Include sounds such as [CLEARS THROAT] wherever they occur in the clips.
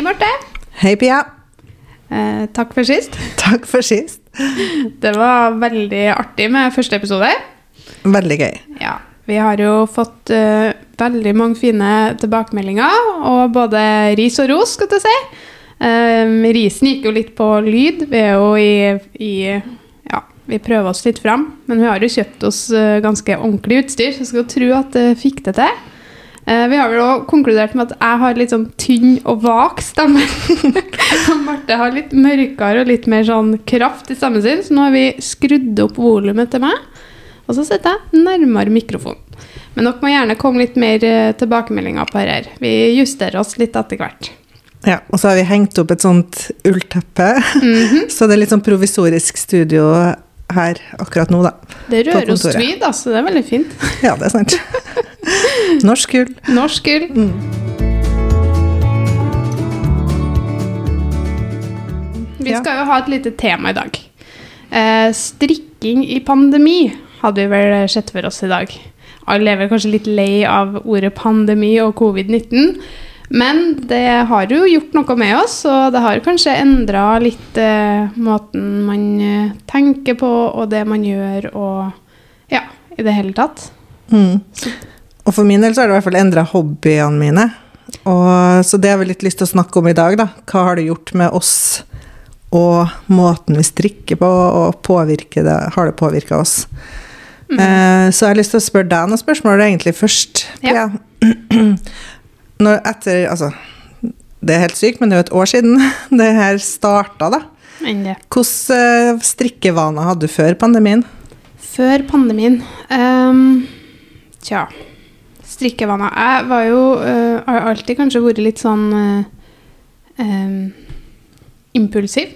Hei, Marte. Hei, Pia. Eh, takk for sist. [LAUGHS] Takk for sist. Det var veldig artig med første episode. Veldig gøy. Ja, Vi har jo fått uh, veldig mange fine tilbakemeldinger, og både ris og ros, skal jeg si. Um, risen gikk jo litt på lyd. Vi er jo i, i Ja, vi prøver oss litt fram, men vi har jo kjøpt oss uh, ganske ordentlig utstyr, så jeg skal tro at det fikk det til. Eh, vi har vel også konkludert med at jeg har litt sånn tynn og vak stemme. [LAUGHS] Og Marte har litt mørkere og litt mer sånn kraft i stemmen sin, så nå har vi skrudd opp volumet til meg. Og så sitter jeg nærmere mikrofonen. Men dere må gjerne komme litt mer eh, tilbakemeldinger på dette. Vi justerer oss litt etter hvert. Ja, Og så har vi hengt opp et sånt ullteppe, [LAUGHS] så det er litt sånn provisorisk studio her akkurat nå, da. Det rører oss tweed, altså. Det er veldig fint. [LAUGHS] Ja, det er sant. [LAUGHS] Norsk gull. Norsk gull. Vi Ja. skal jo ha et lite tema i dag. Eh, strikking i pandemi hadde vi vel sett for oss i dag. Alle er vel kanskje litt lei av ordet pandemi og covid-19. Men det har jo gjort noe med oss, og det har kanskje endra litt eh, måten man eh, tenker på, og det man gjør, og ja, i det hele tatt. Mm. Og for min del så har det i hvert fall endra hobbyene mine. Og, så det har vi litt lyst til å snakke om i dag, da. Hva har det gjort med oss og måten vi strikker på, og det, har det påvirka oss? Eh, så jeg har lyst til å spørre deg noen spørsmål egentlig først. Ja. Pia. [CLEARS THROAT] Når etter Altså, det er helt sykt, men det er jo et år siden [LAUGHS] det her starta, da. Hvilke eh, strikkevaner hadde du før pandemien? Før pandemien um, Tja. Strikkevaner. Jeg var jo uh, Har alltid kanskje vært litt sånn uh, um, impulsiv.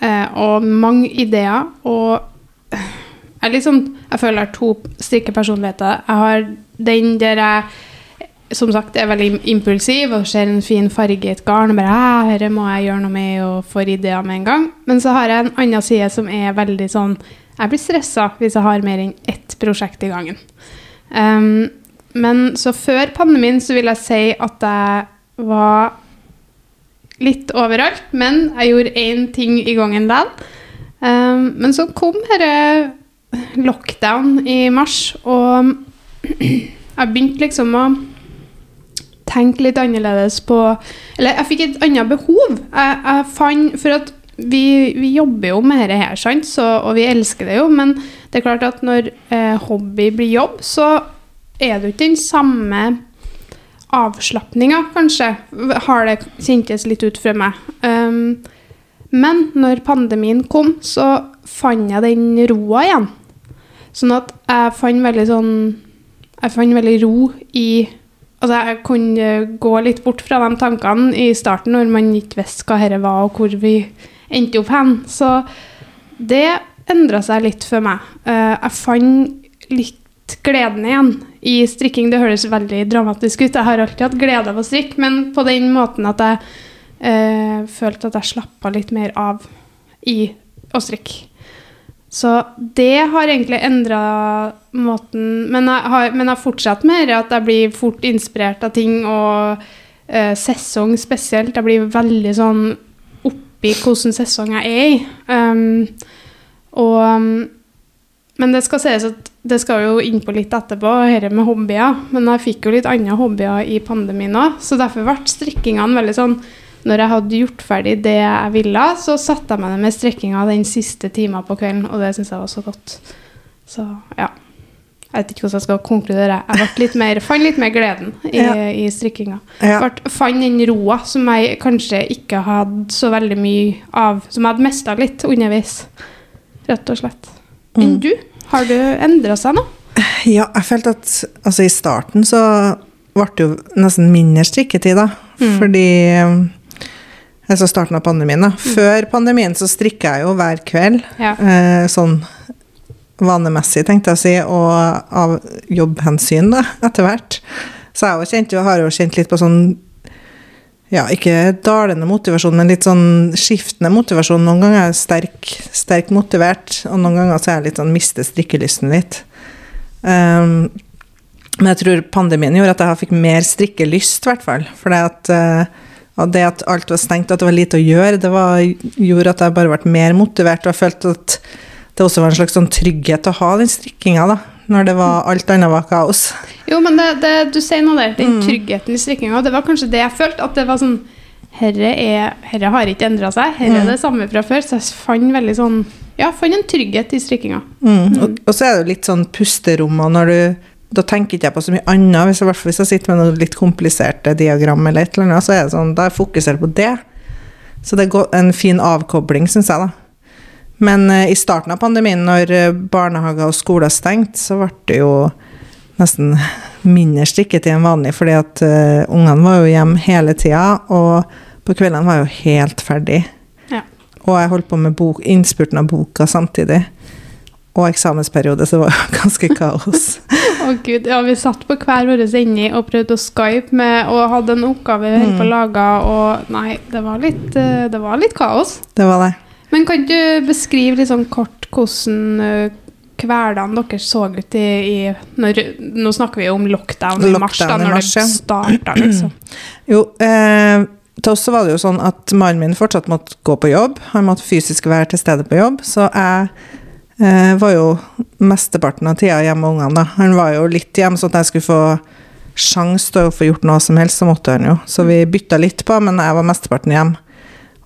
Uh, og mange ideer. Og jeg er litt sånn Jeg føler jeg har to strikkepersonligheter. Jeg har den der jeg som sagt er veldig impulsiv og ser en fin farge i et garn og bare herre, dette må jeg gjøre noe med og får ideer med en gang. Men så har jeg en annen side som er veldig sånn Jeg blir stressa hvis jeg har mer enn ett prosjekt i gangen. Um, men så før pandemien så vil jeg si at jeg var litt overalt, men jeg gjorde én ting i gangen likevel. Um, men så kom denne lockdown i mars, og [CLEARS THROAT] jeg begynte liksom å tenke litt annerledes på Eller jeg fikk et annet behov. Jeg, jeg fant For at vi, vi jobber jo med dette her, sant? Så, og vi elsker det jo, men det er klart at når eh, hobby blir jobb, så er det jo ikke den samme avslapninga, kanskje, har det kjentes litt ut for meg. Um, men når pandemien kom, så fant jeg den roa igjen. Sånn at jeg fant veldig sånn Jeg fant veldig ro i Altså, jeg kunne gå litt bort fra de tankene i starten når man ikke visste hva dette var, og hvor vi endte opp hen. Så det endra seg litt for meg. Eh, jeg fant litt gleden igjen i strikking. Det høres veldig dramatisk ut. Jeg har alltid hatt glede av å strikke, men på den måten at jeg eh, følte at jeg slappa litt mer av i å strikke. Så det har egentlig endra måten Men jeg har, men jeg har fortsatt mer at jeg blir fort inspirert av ting, og eh, sesong spesielt. Jeg blir veldig sånn oppi hvilken sesong jeg er i. Um, og um, Men det skal sies at det skal jo innpå litt etterpå, dette med hobbyer. Men jeg fikk jo litt andre hobbyer i pandemien òg, så derfor ble strikkingene veldig sånn når jeg hadde gjort ferdig det jeg ville, så satte jeg meg ned med strekkinga den siste timen på kvelden, og det syns jeg var så godt. Så ja. Jeg vet ikke hvordan jeg skal konkludere. Jeg litt mer, fant litt mer gleden i, Ja. i strikkinga. Ja. Fant den roa som jeg kanskje ikke hadde så veldig mye av, som jeg hadde mista litt underveis. Rett og slett. Enn Mm. du? Har du endra seg nå? Ja, jeg følte at altså, i starten så ble det jo nesten mindre strikketid, da. Fordi um, Altså starten av pandemien, da. Før pandemien så strikka jeg jo hver kveld. Ja. Eh, sånn vanemessig, tenkte jeg å si, og av jobbhensyn, da, etter hvert. Så jeg jo jo, har jo kjent litt på sånn ja, ikke dalende motivasjon, men litt sånn skiftende motivasjon. Noen ganger er jeg sterk, sterk motivert, og noen ganger så er jeg litt sånn mister strikkelysten litt. Um, men jeg tror pandemien gjorde at jeg fikk mer strikkelyst, i hvert fall. For at, eh, Og det at alt var stengt, at det var lite å gjøre, det var, gjorde at jeg bare ble mer motivert. Og jeg følte at det også var en slags sånn trygghet å ha den strikkinga, da. Når det var alt annet var kaos. Jo, men det, det, du sier noe der, den tryggheten i strikkinga. Det var kanskje det jeg følte. At det var sånn Herre, er, herre har ikke endra seg. Herre er det samme fra før. Så jeg fant veldig sånn Ja, fant en trygghet i strikkinga. Mm. Og, og så er det jo litt sånn pusterom, og når du da tenker ikke jeg på så mye annet. Hvis jeg, hvis jeg sitter med noe litt kompliserte diagram, eller et eller annet, så er det sånn, da fokuserer jeg på det. Så det er en fin avkobling, syns jeg, da. Men uh, i starten av pandemien, når uh, barnehager og skoler stengte, så ble det jo nesten mindre strikketid enn vanlig, fordi at uh, ungene var jo hjemme hele tida, og på kveldene var jeg jo helt ferdig. Ja. Og jeg holdt på med bok, innspurten av boka samtidig. Og eksamensperiode, så det var jo [LAUGHS] ganske kaos. Å gud, ja, Vi satt på hver vår ende og prøvde å skype med og hadde en oppgave vi holdt på å lage, og nei, det var, litt, eh, det var litt kaos. Det var det. Men kan du beskrive litt sånn kort hvordan uh, hverdagen deres så ut i, i når, Nå snakker vi jo om lockdown i mars, da, når mars, det starta, liksom. [CLEARS THROAT] Jo, eh, til oss så var det jo sånn at mannen min fortsatt måtte gå på jobb. Han måtte fysisk være til stede på jobb, så jeg eh, var jo mesteparten av tida hjemme med ungene. da. Han var jo litt hjemme, så at jeg skulle få sjanse til å få gjort noe som helst, så måtte han jo. Så vi bytta litt på, men jeg var mesteparten hjemme.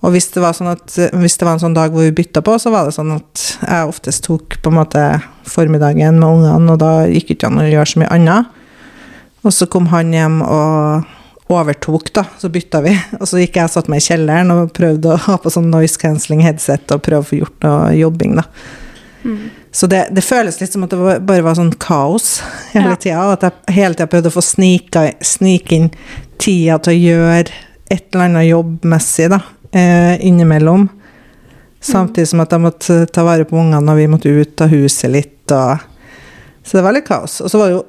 Og hvis det, var sånn at, hvis det var en sånn dag hvor vi bytta på, så var det sånn at jeg oftest tok på en måte formiddagen med ungene, og da gikk det ikke an å gjøre så mye annet. Og så kom han hjem og overtok, da. Så bytta vi. Og så gikk jeg og satte meg i kjelleren og prøvde å ha på sånn noise cancelling headset og prøve å få gjort noe jobbing, da. Så det, det føles litt som at det bare var sånn kaos hele Ja. tida, og at jeg hele tida prøvde å få snike, snike inn tida til å gjøre et eller annet jobbmessig, da, eh, innimellom. Samtidig som at jeg måtte ta vare på ungene, og vi måtte ut av huset litt, og Så det var litt kaos. Og så var det jo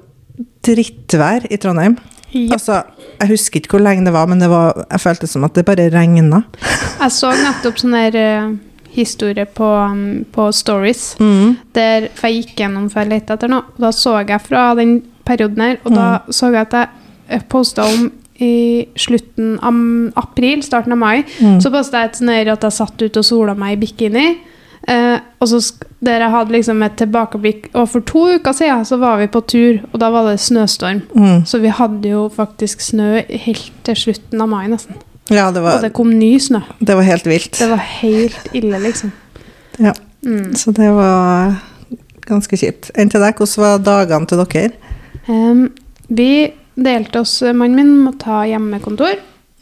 drittvær i Trondheim. Yep. Altså, jeg husker ikke hvor lenge det var, men det var, jeg følte som at det bare regna. Jeg så nettopp sånn der eh, historie på, um, på Stories, der for jeg gikk gjennom for jeg lette etter noe. Og da så jeg fra den perioden her, og da så jeg at jeg posta om i slutten av april, starten av mai, så posta jeg et sånn at jeg satt ute og sola meg i bikini. Eh, og så der jeg hadde liksom et tilbakeblikk Og for to uker siden så var vi på tur, og da var det snøstorm. Mm. Så vi hadde jo faktisk snø helt til slutten av mai, nesten. Ja, det Og det kom ny snø. det var helt vilt. Det var helt ille, liksom. Ja. Mm. Så det var ganske kjipt. Enn til deg, hvordan var dagene til dere? Um, vi delte oss, mannen min må ta hjemmekontor,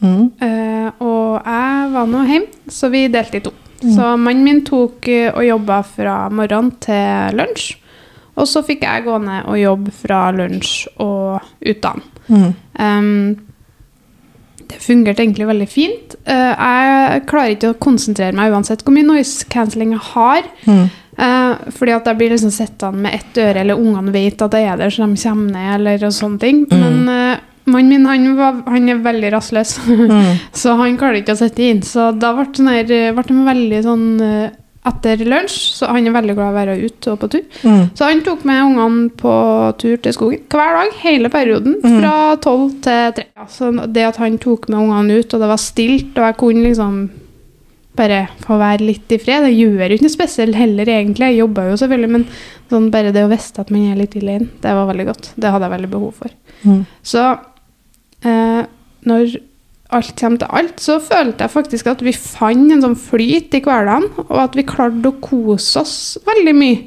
Mm. uh, og jeg var nå hjemme, så vi delte i to. Så mannen min tok eh, og jobba fra morgen til lunsj, og så fikk jeg gå ned og jobbe fra lunsj og ut dagen. Mm. Det fungerte egentlig veldig fint. Eh, jeg klarer ikke å konsentrere meg uansett hvor mye noise cancelling jeg har. Mm. Eh, fordi at jeg blir liksom sittende med ett øre, eller ungene vet at jeg er der, så de kommer ned, eller sånne ting. Men eh, mannen min han, var, han er veldig rastløs, Mm. [LAUGHS] så han klarer ikke å sitte inn. Så da ble det sånn ble det veldig sånn etter lunsj, så han er veldig glad i å være ute og på tur. Mm. Så han tok med ungene på tur til skogen hver dag, hele perioden, fra tolv til tre. Så det at han tok med ungene ut, og det var stilt, og jeg kunne liksom bare få være litt i fred, det gjør jo ikke noe spesielt heller, egentlig. Jeg jobba jo selvfølgelig, men sånn bare det å vite at man er litt alene, det var veldig godt. Det hadde jeg veldig behov for. Mm. Så eh, når alt kommer til alt, så følte jeg faktisk at vi fant en sånn flyt i hverdagen, og at vi klarte å kose oss veldig mye.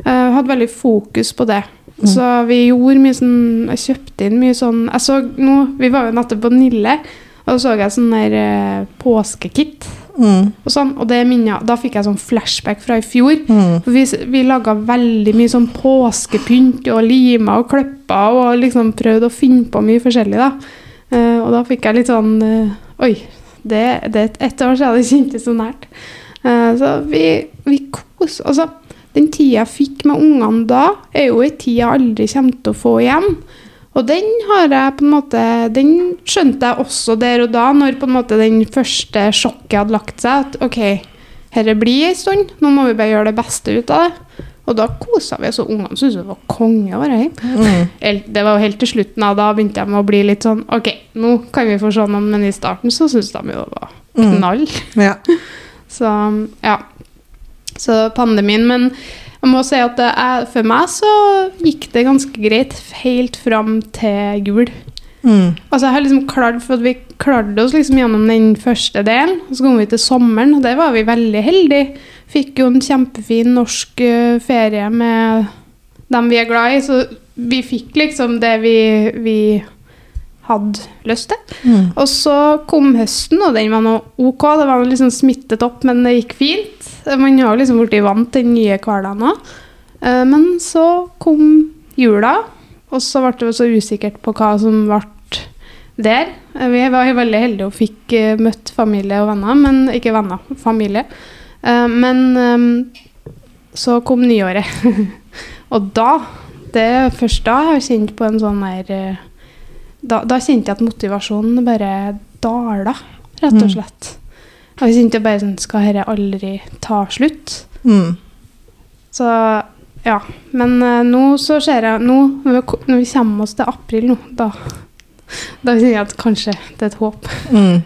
Eh, hadde veldig fokus på det. Så vi gjorde mye sånn Jeg kjøpte inn mye sånn Jeg så nå Vi var jo nettopp på Nille, og så så jeg sånn der eh, påskekit Mm. og sånn, og det minnet Da fikk jeg sånn flashback fra i fjor. Mm. For vi, vi laga veldig mye sånn påskepynt og lima og klippa og liksom prøvde å finne på mye forskjellig, da. Eh, og da fikk jeg litt sånn uh, Oi, det, det er ett år siden det kjentes så nært. Uh, så vi, vi kos Altså, den tida jeg fikk med ungene da, er jo en tid jeg aldri kommer til å få igjen. Og den har jeg på en måte Den skjønte jeg også der og da, når på en måte den første sjokket hadde lagt seg. At ok, dette blir ei stund, nå må vi bare gjøre det beste ut av det. Og da kosa vi oss, og ungene syntes det var konge å være hjemme. Mm. Det var jo helt til slutten, da, begynte de å bli litt sånn Ok, nå kan vi få se noen, men i starten så syntes de jo det var Mm. knall. Ja. [LAUGHS] Så ja. Så pandemien. Men jeg må si at det er, for meg så gikk det ganske greit helt fram til jul. Mm. Altså jeg har liksom klart, for Vi klarte oss liksom gjennom den første delen, og så kom vi til sommeren, og der var vi veldig heldige. Fikk jo en kjempefin norsk eh, ferie med dem vi er glad i, så vi fikk liksom det vi, vi hadde lyst til. Mm. Og så kom høsten, og den var nå ok. Det var liksom smittet opp, men det gikk fint. Man har liksom blitt vant til den nye hverdagen òg. Men så kom jula, og så ble det så usikkert på hva som ble der. Eh, Vi var veldig heldige og fikk eh, møtt familie og venner, men ikke venner, familie. Eh, Men eh, så kom nyåret. [LAUGHS] og da, det er først da jeg har kjent på en sånn der eh, da, da kjente jeg at motivasjonen bare dala, rett og Mm. slett. Og jeg kjente bare sånn Skal dette aldri ta slutt? Mm. Så ja. Men uh, nå så ser jeg Nå når vi, når vi kommer oss til april nå, da [LAUGHS] da kjenner jeg at kanskje det er et håp. Mm.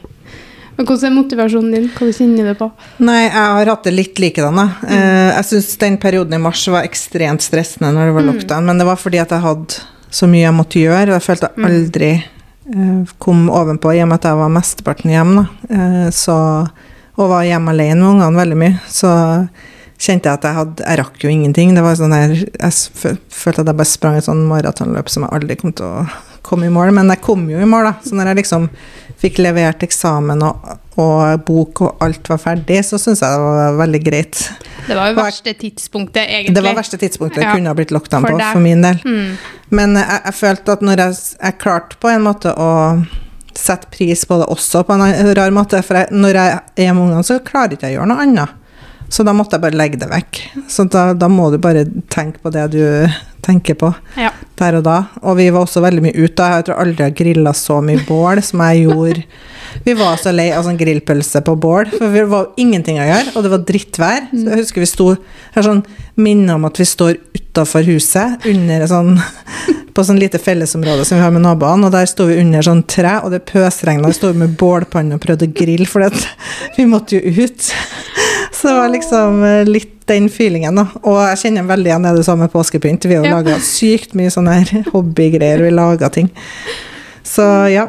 Men hvordan er motivasjonen din? Hva kjenner du på? Nei, jeg har hatt det litt likedan. da. Eh, jeg syns den perioden i mars var ekstremt stressende når det var Mm. men det var fordi at jeg hadde så mye jeg måtte gjøre, og jeg følte jeg Mm. aldri eh, kom ovenpå, i og med at jeg var mesteparten hjemme. Eh, så, og var hjemme alene med ungene veldig mye. Så kjente jeg at jeg hadde Jeg rakk jo ingenting. Det var sånn her, Jeg følte at jeg bare sprang et sånn maratonløp som jeg aldri kom til å komme i mål. Men jeg kom jo i mål, da. Så når jeg liksom fikk levert eksamen og, og bok og alt var ferdig, så syns jeg det var veldig greit. Det var jo verste tidspunktet, egentlig. Det var verste tidspunktet jeg Ja. kunne ha blitt lockdown For på, for min del. Mm. Men jeg, jeg følte at når jeg, jeg klarte på en måte å sette pris på det også på en rar måte, for jeg, når jeg er med ungene, så klarer jeg ikke å gjøre noe annet. Så da måtte jeg bare legge det vekk. Så da, da må du bare tenke på det du tenker på Ja. der og da. Og vi var også veldig mye ute. Jeg tror aldri jeg har grilla så mye bål som jeg gjorde. Vi var så lei av sånn grillpølse på bål, for det var ingenting å gjøre, og det var drittvær. Så jeg husker vi sto Jeg har sånn minne om at vi står utafor huset, under sånn på sånn lite fellesområde som vi har med naboene, og der sto vi under sånn tre, og det pøsregna. Vi sto med bålpanne og prøvde å grille, for vi måtte jo ut. Så det var liksom eh, litt den feelingen, da. Og jeg kjenner veldig igjen det du sa med påskepynt. Vi har jo Ja. laga sykt mye sånne her [LAUGHS] hobbygreier, vi lager ting. Så ja.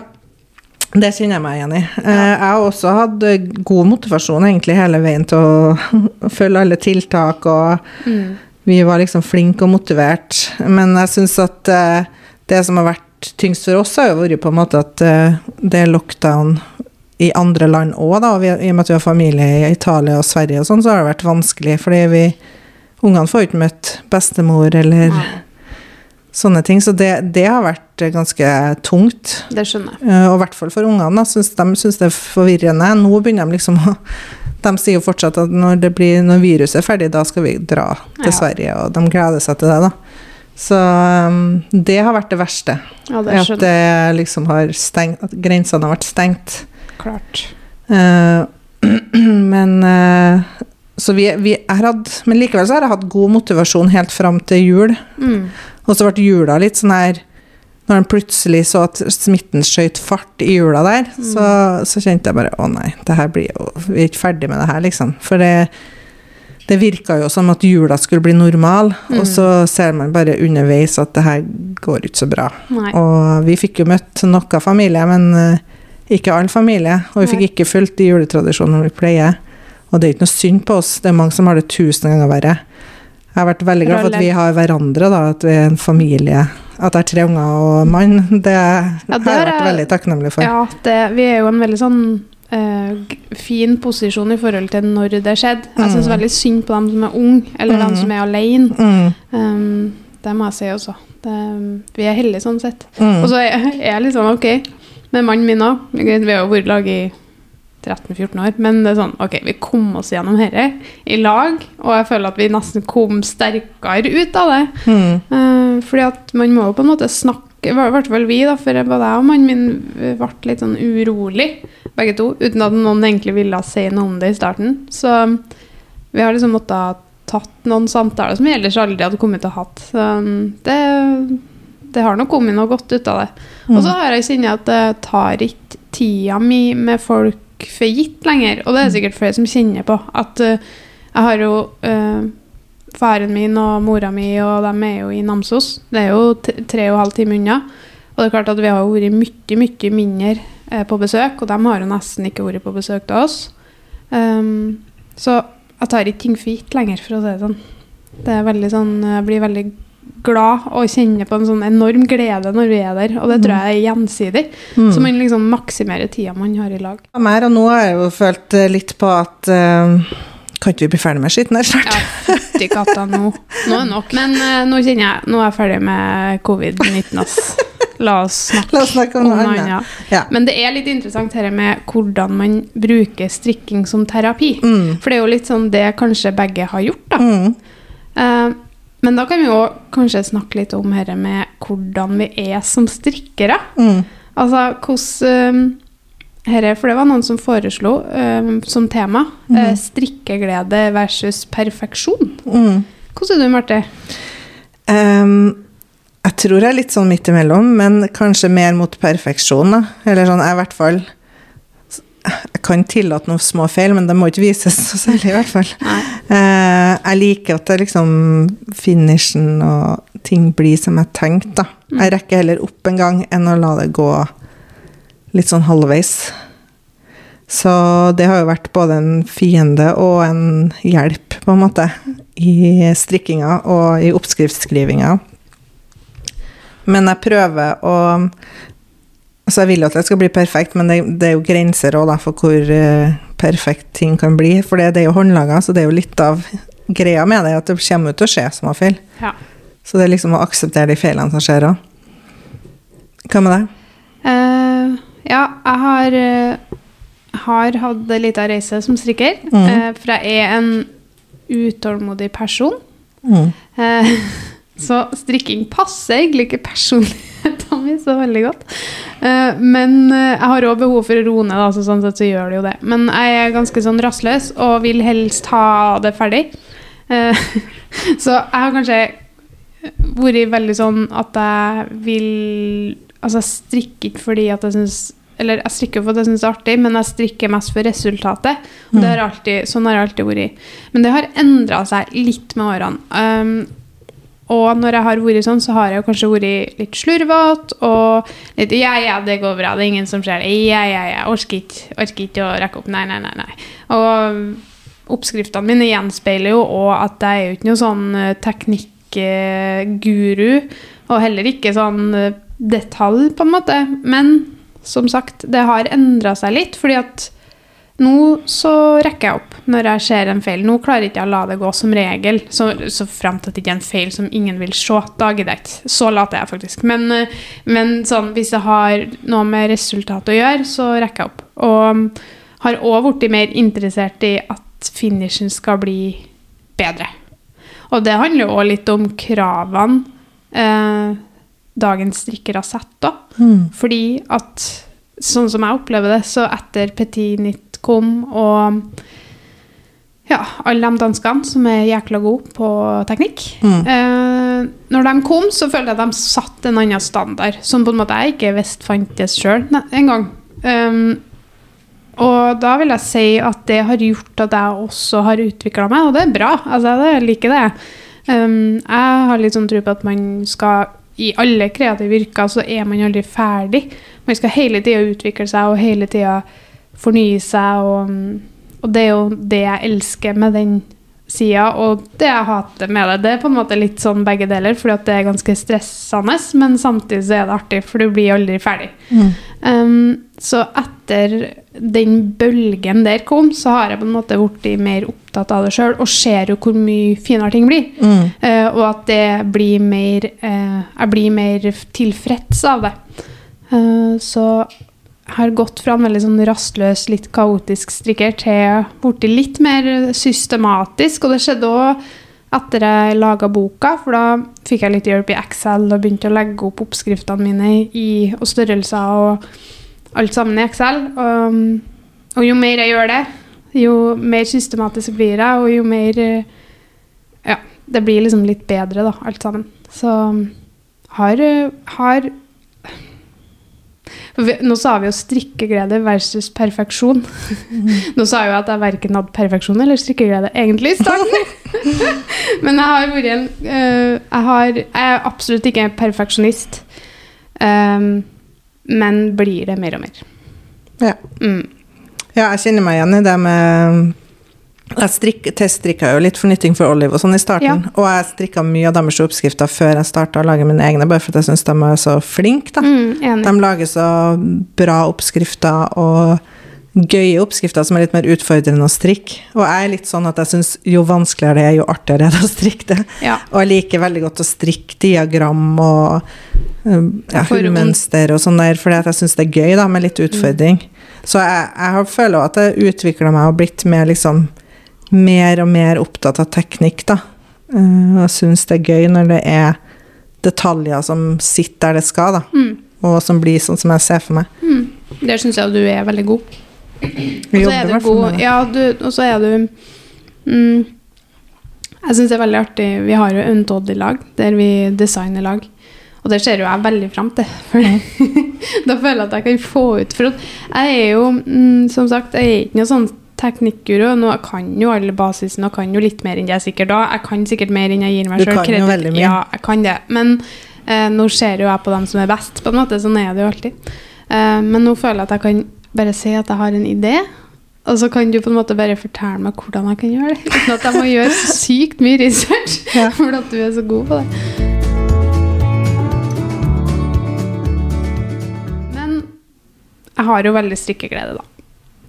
Det kjenner jeg meg igjen i. Ja. Jeg har også hatt eh, god motivasjon egentlig hele veien til å [LAUGHS] følge alle tiltak, og Mm. vi var liksom flinke og motivert. Men jeg syns at eh, det som har vært tyngst for oss, har jo vært på en måte at eh, det er lockdown i andre land òg, da. vi, I og med at vi har familie i Italia og Sverige og sånn, så har det vært vanskelig. Fordi vi Ungene får ikke møtt bestemor eller Nei, sånne ting. Så det, det har vært ganske tungt. det skjønner jeg. Eh, Og i hvert fall for ungene. Synes de syns det er forvirrende. Nå begynner de liksom å De sier jo fortsatt at når, det blir, når viruset er ferdig, da skal vi dra til Ja. Sverige, og de gleder seg til det, da. Så um, det har vært det verste. Ja, det At det liksom har stengt At grensene har vært stengt. Klart. Uh, [CLEARS THROAT] men uh, Så vi, vi hatt Men likevel så har jeg hatt god motivasjon helt fram til jul. Mm. Og så ble jula litt sånn her Når en plutselig så at smitten skjøt fart i jula der, så, så kjente jeg bare å nei, det her blir jo Vi er ikke ferdig med det her, liksom. For det, det virka jo som at jula skulle bli normal, Mm. og så ser man bare underveis at det her går ikke så bra. Nei. Og vi fikk jo møtt noe familie, men eh, ikke all familie. Og vi fikk ikke fulgt de juletradisjonene vi pleier. Og det er ikke noe synd på oss, det er mange som har det tusen ganger verre. Jeg har vært veldig glad for at vi har hverandre, da, at vi er en familie. At jeg har tre unger og mann, det, Ja, det har jeg vært veldig takknemlig for. Ja, det, vi er jo en veldig sånn eh, fin posisjon i forhold til når det skjedde. Jeg syns Mm. veldig synd på dem som er unge, eller dem Mm. som er alene. Mm, Um, det må jeg si også. Det, vi er heldige sånn sett. mm, Og så er er jeg litt sånn ok med mannen min òg. Vi har jo vært i lag i 13-14 år, men det er sånn ok, vi kom oss gjennom dette i lag, og jeg føler at vi nesten kom sterkere ut av det. mm, Eh, fordi at man må jo på en måte snakke, i hvert fall vi, da, for både jeg og mannen min eh, ble litt sånn urolig, begge to, uten at noen egentlig ville si noe om det i starten. Så vi har liksom måttet tatt noen samtaler som jeg ellers aldri hadde kommet til å hatt. Så um, det, det har nok kommet noe godt ut av det. Og så har jeg kjent at det tar ikke tida mi med folk for gitt lenger. Og det er sikkert flere som kjenner på. At uh, jeg har jo uh, faren min og mora mi, og de er jo i Namsos. Det er jo tre og en halv time unna. Og det er klart at vi har jo vært mye, mye mindre uh, på besøk, og de har jo nesten ikke vært på besøk til oss. Um, så jeg tar ikke ting for gitt lenger, for å si det sånn. Det er veldig sånn, Jeg blir veldig glad og kjenner på en sånn enorm glede når vi er der, og det tror jeg er gjensidig. Mm. Så man liksom maksimerer tida man har i lag. Mer, og nå har jeg jo følt eh, litt på at uh, Kan ikke vi bli ferdig med skitten her snart? Ja, fytti katta, nå. Nå er nok. Men uh, nå kjenner jeg Nå er jeg ferdig med covid-19, ass. La oss snakke La oss snakke om noe annet. Ja. Men det er litt interessant her med hvordan man bruker strikking som terapi. Mm. For det er jo litt sånn det kanskje begge har gjort, da. Mm. Eh, men da kan vi jo kanskje snakke litt om dette med hvordan vi er som strikkere. Mm. Altså hvordan herre, For det var noen som foreslo um, som tema mm. uh, strikkeglede versus perfeksjon. Mm. Hvordan er du, Marte? Um, jeg tror jeg er litt sånn midt imellom, men kanskje mer mot perfeksjon. Da. Eller sånn, jeg i hvert fall Jeg kan tillate noen små feil, men det må ikke vises så særlig, i hvert fall. Eh, jeg liker at det liksom finishen og ting blir som jeg tenkte, da. Jeg rekker heller opp en gang enn å la det gå litt sånn halvveis. Så det har jo vært både en fiende og en hjelp, på en måte, i strikkinga og i oppskriftsskrivinga. Men jeg prøver å Altså, jeg vil jo at det skal bli perfekt, men det, det er jo grenser også, da, for hvor uh, perfekt ting kan bli. For det, det er jo håndlaga, så det er jo litt av greia med det, at det kommer ut til å skje små feil. Ja. Så det er liksom å akseptere de feilene som skjer òg. Hva med deg? Uh, ja, jeg har, uh, har hatt en liten reise som strikker. Mm. for jeg er en utålmodig person. Mm. [LAUGHS] Så strikking passer egentlig ikke personligheten min så veldig godt. Eh, men eh, jeg har òg behov for å roe ned, så sånn sett så gjør det jo det. Men jeg er ganske sånn rastløs og vil helst ha det ferdig. Eh, [LAUGHS] så jeg har kanskje vært veldig sånn at jeg vil Altså, jeg strikker ikke fordi at jeg syns Eller jeg strikker for at jeg syns det er artig, men jeg strikker mest for resultatet. Og det har alltid, sånn har jeg alltid vært. Men det har endra seg litt med årene. Um, og når jeg har vært sånn, så har jeg kanskje vært litt slurvete og litt Ja, ja, det går bra, det er ingen som ser det. Ja, ja, ja, orker ikke, orker ikke å rekke opp. Nei, nei, nei. nei. Og oppskriftene mine gjenspeiler jo òg at jeg er jo ikke noen sånn eh, teknikkguru, og heller ikke sånn eh, detalj, på en måte. Men som sagt, det har endra seg litt, fordi at nå så rekker jeg opp når jeg ser en feil. Nå klarer jeg ikke å la det gå som regel, så, så frem til at det ikke er en feil som ingen vil se. Da gidder jeg ikke. Så lat er jeg faktisk. Men, eh, men sånn, hvis jeg har noe med resultat å gjøre, så rekker jeg opp. Og har òg blitt mer interessert i at finishen skal bli bedre. Og det handler jo òg litt om kravene eh, dagens strikkere setter. Mm. Fordi at sånn som jeg opplever det, så etter Petit Nytt kom og ja, alle de danskene som er jækla gode på teknikk Mm. eh, Når de kom, så følte jeg at de satte en annen standard, som på en måte jeg ikke visste fantes sjøl engang. Um, og da vil jeg si at det har gjort at jeg også har utvikla meg, og det er bra. Altså, jeg liker det. Um, jeg har litt sånn tro på at man skal I alle kreative yrker så er man aldri ferdig. Man skal hele tida utvikle seg og hele tida fornye seg. Og, og det er jo det jeg elsker med den sida, og det jeg hater med det. Det er på en måte litt sånn begge deler, fordi at det er ganske stressende, men samtidig så er det artig, for du blir aldri ferdig. Mm. Um, så etter den bølgen der kom, så har jeg på en måte blitt mer opptatt av det sjøl, og ser jo hvor mye finere ting blir. Mm. Uh, og at det blir mer uh, Jeg blir mer tilfreds av det. Uh, så har gått fra en veldig sånn rastløs, litt kaotisk strikker til borti litt mer systematisk. Og det skjedde òg etter jeg laga boka, for da fikk jeg litt hjelp i Excel og begynte å legge opp oppskriftene mine i, og størrelser og alt sammen i Excel. Og, og jo mer jeg gjør det, jo mer systematisk blir jeg, og jo mer Ja, det blir liksom litt bedre, da, alt sammen. Så har, har vi, Nå sa vi jo strikkeglede versus perfeksjon. [LAUGHS] Nå sa jeg jo at jeg verken hadde perfeksjon eller strikkeglede egentlig i starten. [LAUGHS] Men jeg har vært en uh, jeg, har, jeg er absolutt ikke en perfeksjonist. Um, men blir det mer og mer. Ja. Mm. ja, jeg kjenner meg igjen i det med Jeg strik, teststrikka jo litt fornytting for Olive og sånn i starten. Ja. Og jeg strikka mye av deres oppskrifter før jeg starta å lage mine egne, bare fordi jeg syns de er så flinke, da. Mm. De lager så bra oppskrifter og gøye oppskrifter som er litt mer utfordrende å strikke. Og jeg er litt sånn at jeg syns jo vanskeligere det er, jo artigere er det å strikke det. Ja. Og jeg liker veldig godt å strikke diagram og um, ja, hullmønster og sånn der, fordi jeg syns det er gøy da, med litt utfordring. Så jeg, jeg føler at jeg utvikla meg og blitt mer liksom mer og mer opptatt av teknikk, da. Uh, og syns det er gøy når det er detaljer som sitter der det skal, da. Mm, Og som blir sånn som jeg ser for meg. mm. Der syns jeg du er veldig god. Og så er du god. Ja, du, og så er du mm, Jeg syns det er veldig artig Vi har jo Untodd i lag, der vi designer lag. Og det ser jo jeg veldig fram til. [LAUGHS] Da føler jeg at jeg kan få ut For jeg er jo, mm, som sagt, jeg er ikke noe sånn teknikkguru. Nå kan jo alle basisen og kan jo litt mer enn det jeg sikkert da. Jeg kan sikkert mer enn jeg gir meg Du selv kan jo veldig mye. Ja, jeg kan det. Men eh, nå ser jo jeg på dem som er best, på en måte. Sånn er det jo alltid. Eh, men nå føler jeg at jeg kan bare si at jeg har en idé, og så kan du på en måte bare fortelle meg hvordan jeg kan gjøre det. Uten at jeg må gjøre sykt mye research, [LAUGHS] Ja. [LAUGHS] for at du er så god på det. Men jeg har jo veldig strikkeglede, da.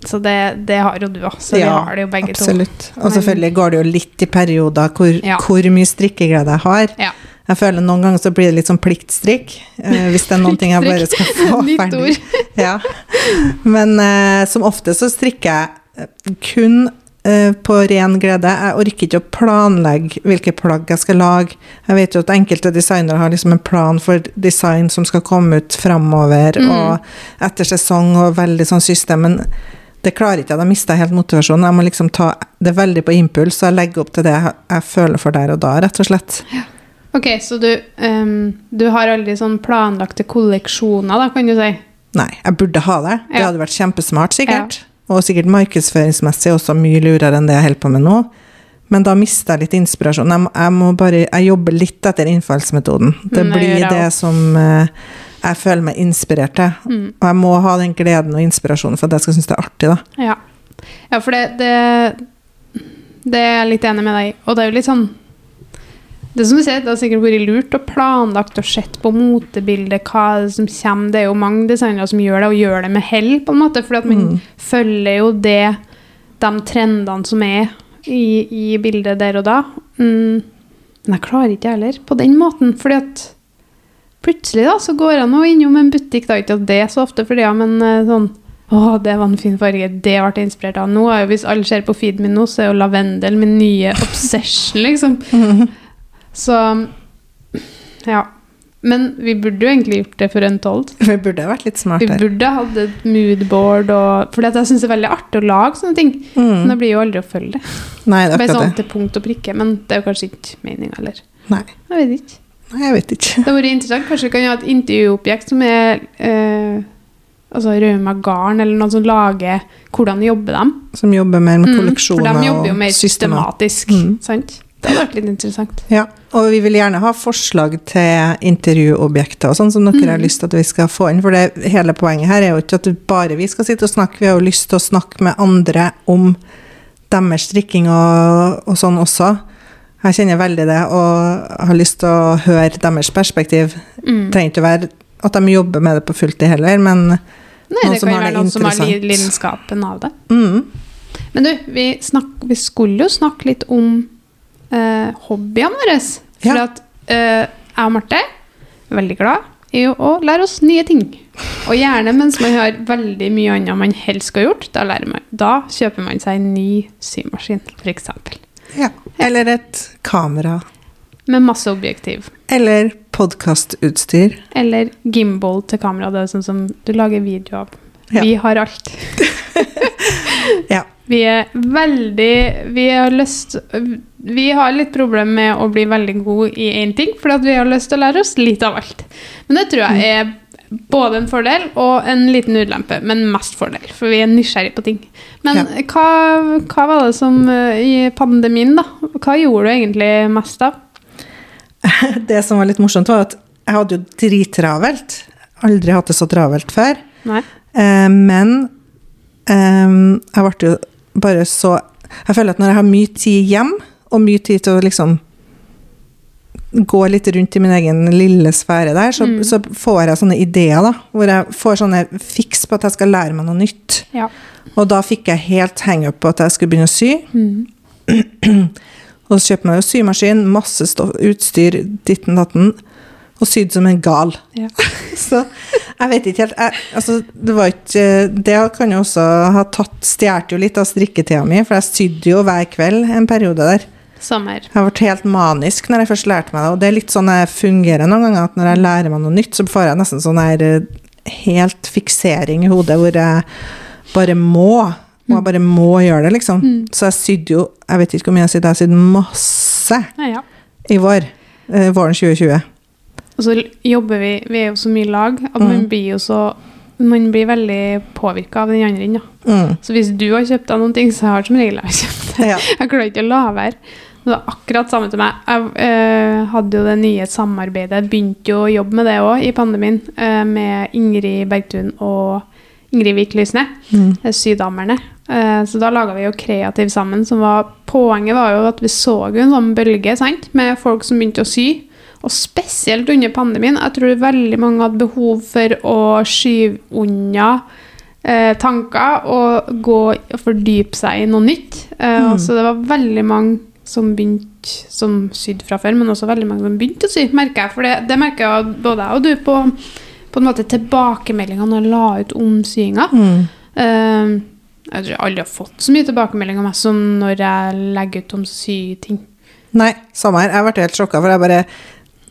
Så det, det har jo du òg. Så vi har det jo begge absolutt. to. Og selvfølgelig går det jo litt i perioder hvor, Ja. hvor mye strikkeglede jeg har. Ja. Jeg føler Noen ganger så blir det litt sånn pliktstrikk. eh, hvis det er noen ting jeg bare skal få [LAUGHS] ferdig. [LAUGHS] Ja. Men eh, som ofte så strikker jeg kun eh, på ren glede. Jeg orker ikke å planlegge hvilke plagg jeg skal lage. Jeg vet jo at enkelte designere har liksom en plan for design som skal komme ut framover, Mm. og etter sesong og veldig sånn system. Men det klarer ikke jeg. Da mister jeg helt motivasjonen. Jeg må liksom ta det veldig på impuls, og jeg legger opp til det jeg, jeg føler for der og da, rett og slett. Ok, så du, um, du har aldri sånn planlagte kolleksjoner, da, kan du si? Nei, jeg burde ha det. Det Ja. hadde vært kjempesmart, sikkert. Og sikkert markedsføringsmessig også mye lurere enn det jeg holder på med nå. Men da mister jeg litt inspirasjon. Jeg jeg må bare Jeg jobber litt etter innfallsmetoden. Det blir det som eh, jeg føler meg inspirert til. Mm. Og jeg må ha den gleden og inspirasjonen for at jeg skal synes det er artig, da. Ja. ja, for det, det Det er jeg litt enig med deg i. Og det er jo litt sånn Det som du sier, det har sikkert vært lurt og planlagt og sett på motebildet, hva som kommer. Det er jo mange designere som gjør det, og gjør det med hell, på en måte. For at man Mm. følger jo det, de trendene som er i, i bildet der og da. Mm. Men jeg klarer ikke heller på den måten, fordi at plutselig da, så går jeg nå innom en butikk, da ikke at det er så ofte for det, men eh, sånn å, det var en fin farge. Det ble jeg inspirert av. Nå er jo, Hvis alle ser på feeden min nå, så er jo lavendel min nye obsession, liksom. [LAUGHS] Så ja. Men vi burde jo egentlig gjort det for Untold. Vi burde vært litt Vi smartere. burde hatt et moodboard og For jeg syns det er veldig artig å lage sånne ting. Men Mm. det blir jo aldri å følge det. Nei, det er Bare akkurat sånn det. til punkt og prikke. Men det er jo kanskje ikke meninga heller. Nei. Jeg vet ikke. Nei, jeg vet ikke. Det har vært interessant. Kanskje vi kan ha et intervjuobjekt som er eh, altså Rauma Garn, eller noen som lager hvordan jobber de. Som jobber mer med Mm, kolleksjoner For de jobber jo mer systematisk. Mm. Sant? Det hadde vært litt interessant. Ja, og vi vil gjerne ha forslag til intervjuobjekter og sånn som dere Mm. har lyst til at vi skal få inn. For det, hele poenget her er jo ikke at bare vi skal sitte og snakke, vi har jo lyst til å snakke med andre om deres strikking og, og sånn også. Jeg kjenner veldig det, og har lyst til å høre deres perspektiv. Mm. Trenger ikke være at de jobber med det på fulltid heller, men Nei, noen det interessant. Det kan være noen som har li- lidenskapen av det. mm, Men du, vi, snakk, vi skulle jo snakke litt om eh, hobbyene våre. For Ja. at eh, jeg og Marte er veldig glad i å, lære oss nye ting. Og gjerne mens man har veldig mye annet man helst skulle gjort, da, lærer man, da kjøper man seg en ny symaskin, f.eks. ja. Eller et kamera. Med masse objektiv. Eller podkastutstyr. Eller gimbal til kamera. Det er sånn som du lager video av. Ja. Vi har alt. [LAUGHS] Ja. Vi er veldig Vi har lyst Vi har litt problem med å bli veldig gode i én ting, fordi vi har lyst til å lære oss litt av alt. Men det tror jeg er både en fordel og en liten ulempe, men mest fordel, for vi er nysgjerrige på ting. Men Ja. hva, hva var det som eh, i pandemien, da? Hva gjorde du egentlig mest av? [LAUGHS] Det som var litt morsomt, var at jeg hadde jo drittravelt. Aldri hatt det så travelt før. Nei? Eh, men eh, jeg ble jo bare så Jeg føler at når jeg har mye tid hjem, og mye tid til å liksom gå litt rundt i min egen lille sfære der, så, Mm. så får jeg sånne ideer, da. Hvor jeg får sånne fiks på at jeg skal lære meg noe nytt. Ja. Og da fikk jeg helt hangup på at jeg skulle begynne å sy. Mm. [CLEARS THROAT] Og så kjøpte jeg meg symaskin, masse stoff, utstyr, ditten datten. Og sydde som en gal. Ja. [LAUGHS] Så jeg vet ikke helt jeg, altså, Det var ikke Det kan jo også ha tatt Stjålet jo litt av strikketida mi, for jeg sydde jo hver kveld en periode der. Samme her. Jeg ble helt manisk når jeg først lærte meg det, og det er litt sånn jeg fungerer noen ganger, at når jeg lærer meg noe nytt, så får jeg nesten sånn her eh, helt fiksering i hodet, hvor jeg bare må. Og jeg bare må gjøre det, liksom. Så jeg sydde jo Jeg vet ikke hvor mye jeg sydde, jeg sydde masse Ja, ja. i vår. Eh, våren 2020. Og så jobber vi Vi er jo så mye lag at man Mm. blir jo så Man blir veldig påvirka av den andre enden. Mm. Så hvis du har kjøpt deg noen ting, så har som regel jeg kjøpt det. Ja. Jeg klarer ikke å la være. Det var akkurat samme til meg. Jeg øh, hadde jo det nye samarbeidet. Jeg begynte jo å jobbe med det òg i pandemien, øh, med Ingrid Bergtun og Ingrid Vik Lysne, Mm. sydamerne. Sydammerne. Eh, så da laga vi jo Kreativ sammen. Som var, poenget var jo at vi så en sånn bølge sant? med folk som begynte å sy. Og spesielt under pandemien. Jeg tror veldig mange hadde behov for å skyve unna eh, tanker og gå og fordype seg i noe nytt. Eh, Mm. Så det var veldig mange som begynte som sydde fra før, men også veldig mange som begynte å sy, merker jeg. For det, det merker jeg både jeg og du på, på en måte tilbakemeldingene når jeg la ut om syinga. Mm. Eh, jeg tror jeg aldri har fått så mye tilbakemelding om meg som når jeg legger ut om syting. Nei, samme her. Jeg ble helt sjokka, for jeg bare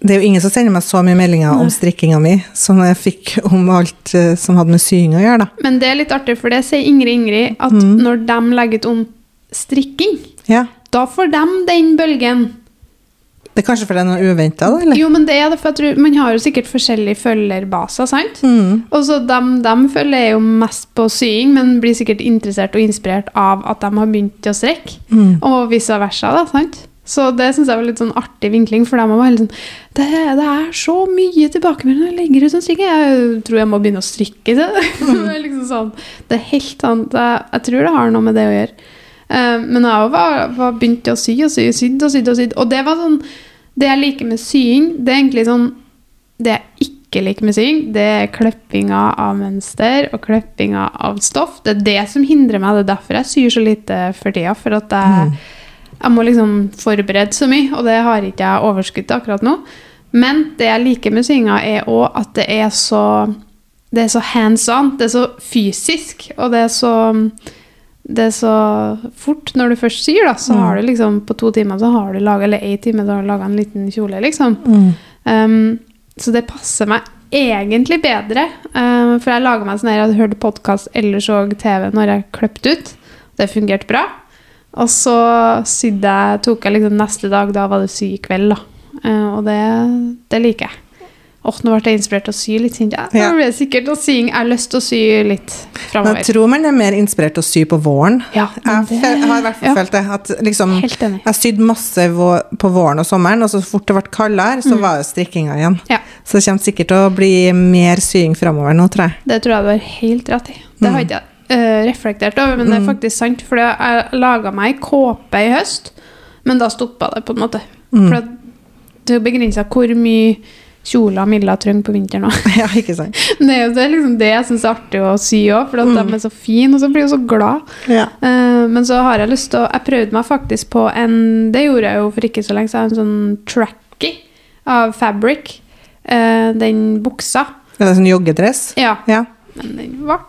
Det er jo ingen som sender meg så mye meldinger om strikkinga mi som jeg fikk om alt eh, som hadde med sying å gjøre, da. Men det er litt artig, for det sier Ingrid Ingrid, at Mm. når de legger ut om strikking, Ja. da får de den bølgen. Det er kanskje fordi det er noe uventa, da? Eller? Jo, men det er det, for jeg tror, man har jo sikkert forskjellige følgerbaser, sant? Mm. Og så de, de følger jo mest på sying, men blir sikkert interessert og inspirert av at de har begynt å strekke. Mm. Og vice versa, da, sant? Så det syns jeg var litt sånn artig vinkling, for de var helt sånn det, det er så mye tilbakemeldinger jeg legger ut sånn strikke. Jeg tror jeg må begynne å strikke. Det, [LAUGHS] det er liksom sånn Det er helt sant. Jeg, tror det har noe med det å gjøre. Eh, men jeg var, var begynte å sy og sy, sydd og sydd og sydd. Og det var sånn Det jeg liker med sying, det er egentlig sånn Det jeg ikke liker med sying, det er klippinga av mønster og klippinga av stoff. Det er det som hindrer meg. Det er derfor jeg syr så lite for tida. For at jeg Mm. Jeg må liksom forberede så mye, og det har ikke jeg overskudd til akkurat nå. Men det jeg liker med synginga, er òg at det er så Det er så hands on. Det er så fysisk, og det er så det er så fort. Når du først syr, da, så Mm. har du liksom på to timer så har du laget, eller én time så har du laga en liten kjole, liksom. Mm. Um, så det passer meg egentlig bedre. Um, for jeg laga meg sånn her, jeg hørte hørt podkast eller så TV når jeg kløpte ut. Det fungerte bra. Og så sydde jeg, tok jeg liksom neste dag, da var det sy i kveld, da. Uh, og det, det liker jeg. Åh, nå ble jeg inspirert til å sy litt. kjente jeg. Ja. Nå ble jeg sikkert å sying. Jeg har lyst til å sy litt framover. jeg tror man er mer inspirert til å sy på våren. Ja, det- jeg har i hvert fall ja. følt det. At liksom, jeg sydde masse på våren og sommeren, og så fort det ble kaldere, så var det strikkinga igjen. Ja. Så det kommer sikkert til å bli mer sying framover nå, tror jeg. Det tror jeg du har helt rett i. Det har Mm. ikke jeg eh, reflektert over, men det er Mm. faktisk sant. For jeg laga meg ei kåpe i høst, men da stoppa det, på en måte. Mm. For det er begrensa hvor mye kjoler Milla trenger på vinteren òg. [LAUGHS] Ja, ikke sant. [LAUGHS] Det er det, er liksom det jeg syns er artig å sy òg, for Mm. de er så fine, og så blir jeg så glad. Ja. Uh, men så har jeg lyst til å Jeg prøvde meg faktisk på en Det gjorde jeg jo for ikke så lenge siden, en sånn trackie av fabric. Uh, den buksa. Ja, det sånn joggedress? Ja. Ja. Men den ble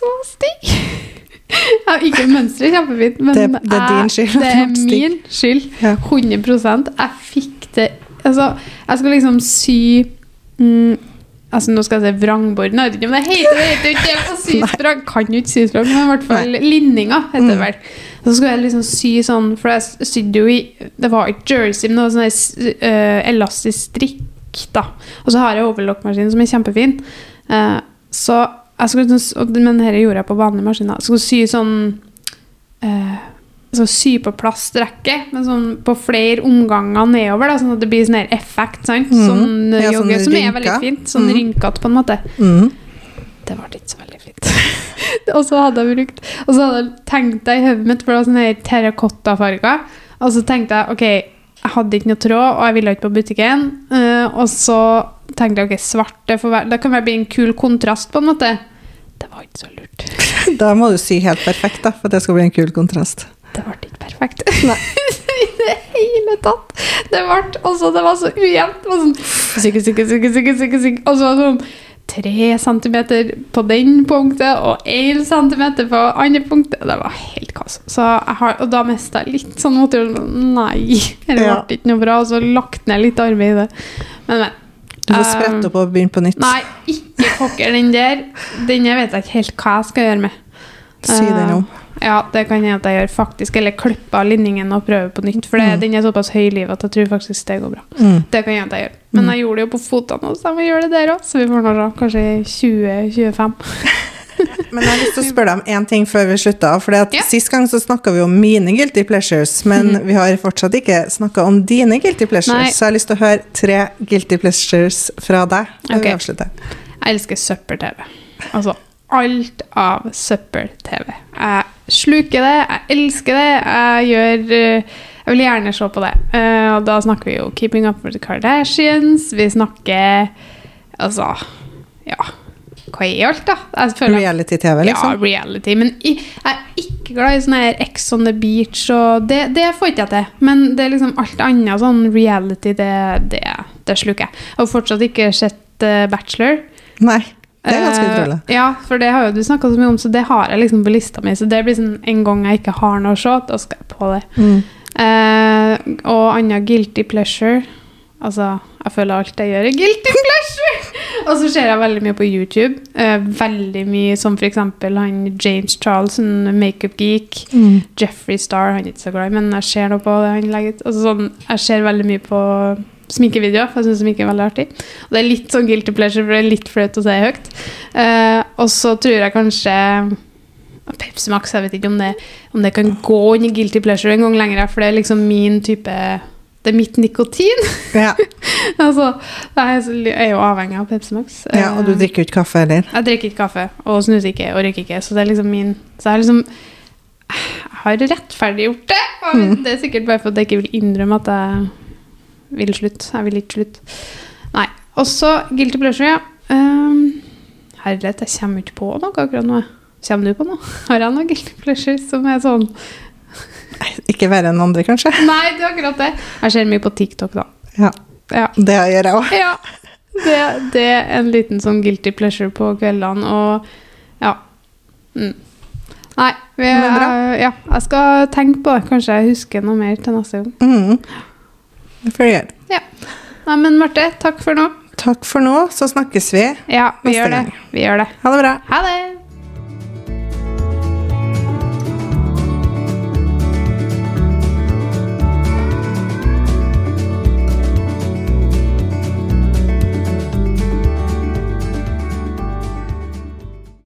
så stygg. Ja, ikke mønsteret er kjempefint, men Det- det er din skyld Det er min skyld. Ja. 100 Jeg fikk det Altså, jeg skal liksom sy mm, Altså, nå skal jeg si vrangbord. Nå vet jeg ikke om det heter det. heter ikke det på systrang. Kan jo ikke systrang, men i hvert fall linninga heter det vel. Så skulle jeg liksom sy sånn, for jeg sydde jo i Det var ikke jersey, men det var sånn eh, elastisk strikk, da. Og så har jeg overlockmaskin som er kjempefin. Uh, så jeg skulle, Men dette gjorde jeg på vanlige maskiner. Jeg skulle sy sånn eh, så sy på plass strekket, men sånn på flere omganger nedover, da, sånn at det blir sånn effekt, sant? Mhm. Sånn eh, Ja, sånn som som er veldig fint. Sånn mm. rynkete, på en måte. Mm. Det ble ikke så veldig fint. [LAUGHS] og så hadde jeg brukt Og så hadde jeg tenkt deg i hodet mitt, for det var sånne terrakottafarger. Og så tenkte jeg ok, jeg hadde ikke noe tråd, og jeg ville ikke på butikken. Uh, og så tenkte jeg ok, svart det, får være, det kan vel bli en kul kontrast, på en måte. Det var ikke så lurt. [LAUGHS] Da må du si helt perfekt, da, for det skal bli en kul kontrast. Det ble ikke perfekt. [LAUGHS] [LAUGHS] I det hele tatt. Det ble altså, det var så ujevnt. Det var sånn syke, syke, syke, syke, syke, syke. Og så var det sånn tre centimeter på den punktet og én centimeter på andre punktet. Det var helt kaos. Har, og da mista jeg litt sånn motivasjon. Nei, det ble Ja. ikke noe bra. Og så lagt ned litt arbeid i det. Men, men. Du må sprette opp og begynne på nytt. Nei, ikke pokker den der. Den vet jeg ikke helt hva jeg skal gjøre med. Si det om. Ja, det kan hende at jeg gjør faktisk. Eller klippe av linningen og prøve på nytt. For det, Mm. den er såpass høy i livet at jeg tror faktisk det går bra. Mm. Det kan hende at jeg gjør. Men Mm. jeg gjorde det jo på fotene så jeg må gjøre det der òg. Så vi får nå se. Kanskje i 2025. [LAUGHS] [LAUGHS] Men jeg har lyst til å spørre deg om én ting før vi slutter. For Ja. Sist gang så snakka vi om mine guilty pleasures, men vi har fortsatt ikke snakka om dine guilty pleasures. Nei. Så jeg har lyst til å høre tre guilty pleasures fra deg Okay. Jeg elsker søppel-TV. Altså alt av søppel-TV. Jeg sluker det, jeg elsker det. Jeg gjør eh, Jeg vil gjerne se på det. Eh, og da snakker vi jo Keeping Up with the Kardashians. Vi snakker Altså Ja. Hva er alt, da? Reality-TV, liksom? Ja, reality. Men jeg er ikke glad i sånn her Ex on the beach, og det, det får ikke jeg til. Men det er liksom alt annet sånn reality, det, det, det sluker jeg. Jeg har fortsatt ikke sett uh, Bachelor. Nei, det er ganske utrolig. utrolig. ja, for det har jo du snakka så mye om, så det har jeg liksom på lista mi. Så det blir sånn en gang jeg ikke har noe å se, da skal jeg på det. Mm. Uh, og annen guilty pleasure. Altså, jeg føler alt jeg gjør er guilty [LAUGHS] pleasure! og så ser jeg veldig mye på YouTube. Eh, veldig mye som eksempel han James Charlesson, makeup geek. Mm. Jeffrey Star, han er ikke så glad i, men jeg ser noe på det han legger ut. Altså, sånn, jeg ser veldig mye på sminkevideoer, for jeg syns sminke er veldig artig. Og det er litt sånn guilty pleasure, for det er litt flaut å si høyt. Eh, og så tror jeg kanskje Pepsi Max, jeg vet ikke om det, om det kan gå under guilty pleasure en gang lenger, for det er liksom min type Det er mitt nikotin. Ja. [LAUGHS] altså, jeg er jo avhengig av Pepsi Max. ja, og du Eh, drikker jo ikke kaffe heller. jeg drikker ikke kaffe, og snuser ikke, og røyker ikke. Så det er liksom min Så jeg har liksom Jeg har rettferdiggjort det. Mm. Det er sikkert bare for at jeg ikke vil innrømme at jeg vil slutte. Jeg vil ikke slutte. Nei. Og så guilty pleasure, ja. Um, herlighet, jeg kommer ikke på noe akkurat nå. Kommer du på noe? Har jeg noe guilty pleasure som er sånn Ikke verre enn andre, kanskje. Nei, det er akkurat det. Jeg ser mye på TikTok, da. Ja, Ja. Det gjør jeg òg. ja. Det, det er en liten sånn guilty pleasure på kveldene, og ja. Mm. Nei, vi, jeg, ja, jeg skal tenke på det. Kanskje jeg husker noe mer til neste gang. Mm. Det får du gjøre. Ja. Nei, men Marte, takk for nå. Takk for nå, så snakkes vi. Ja, vi Neste gjør det. gang. Vi gjør det. Ha det bra. Ha det!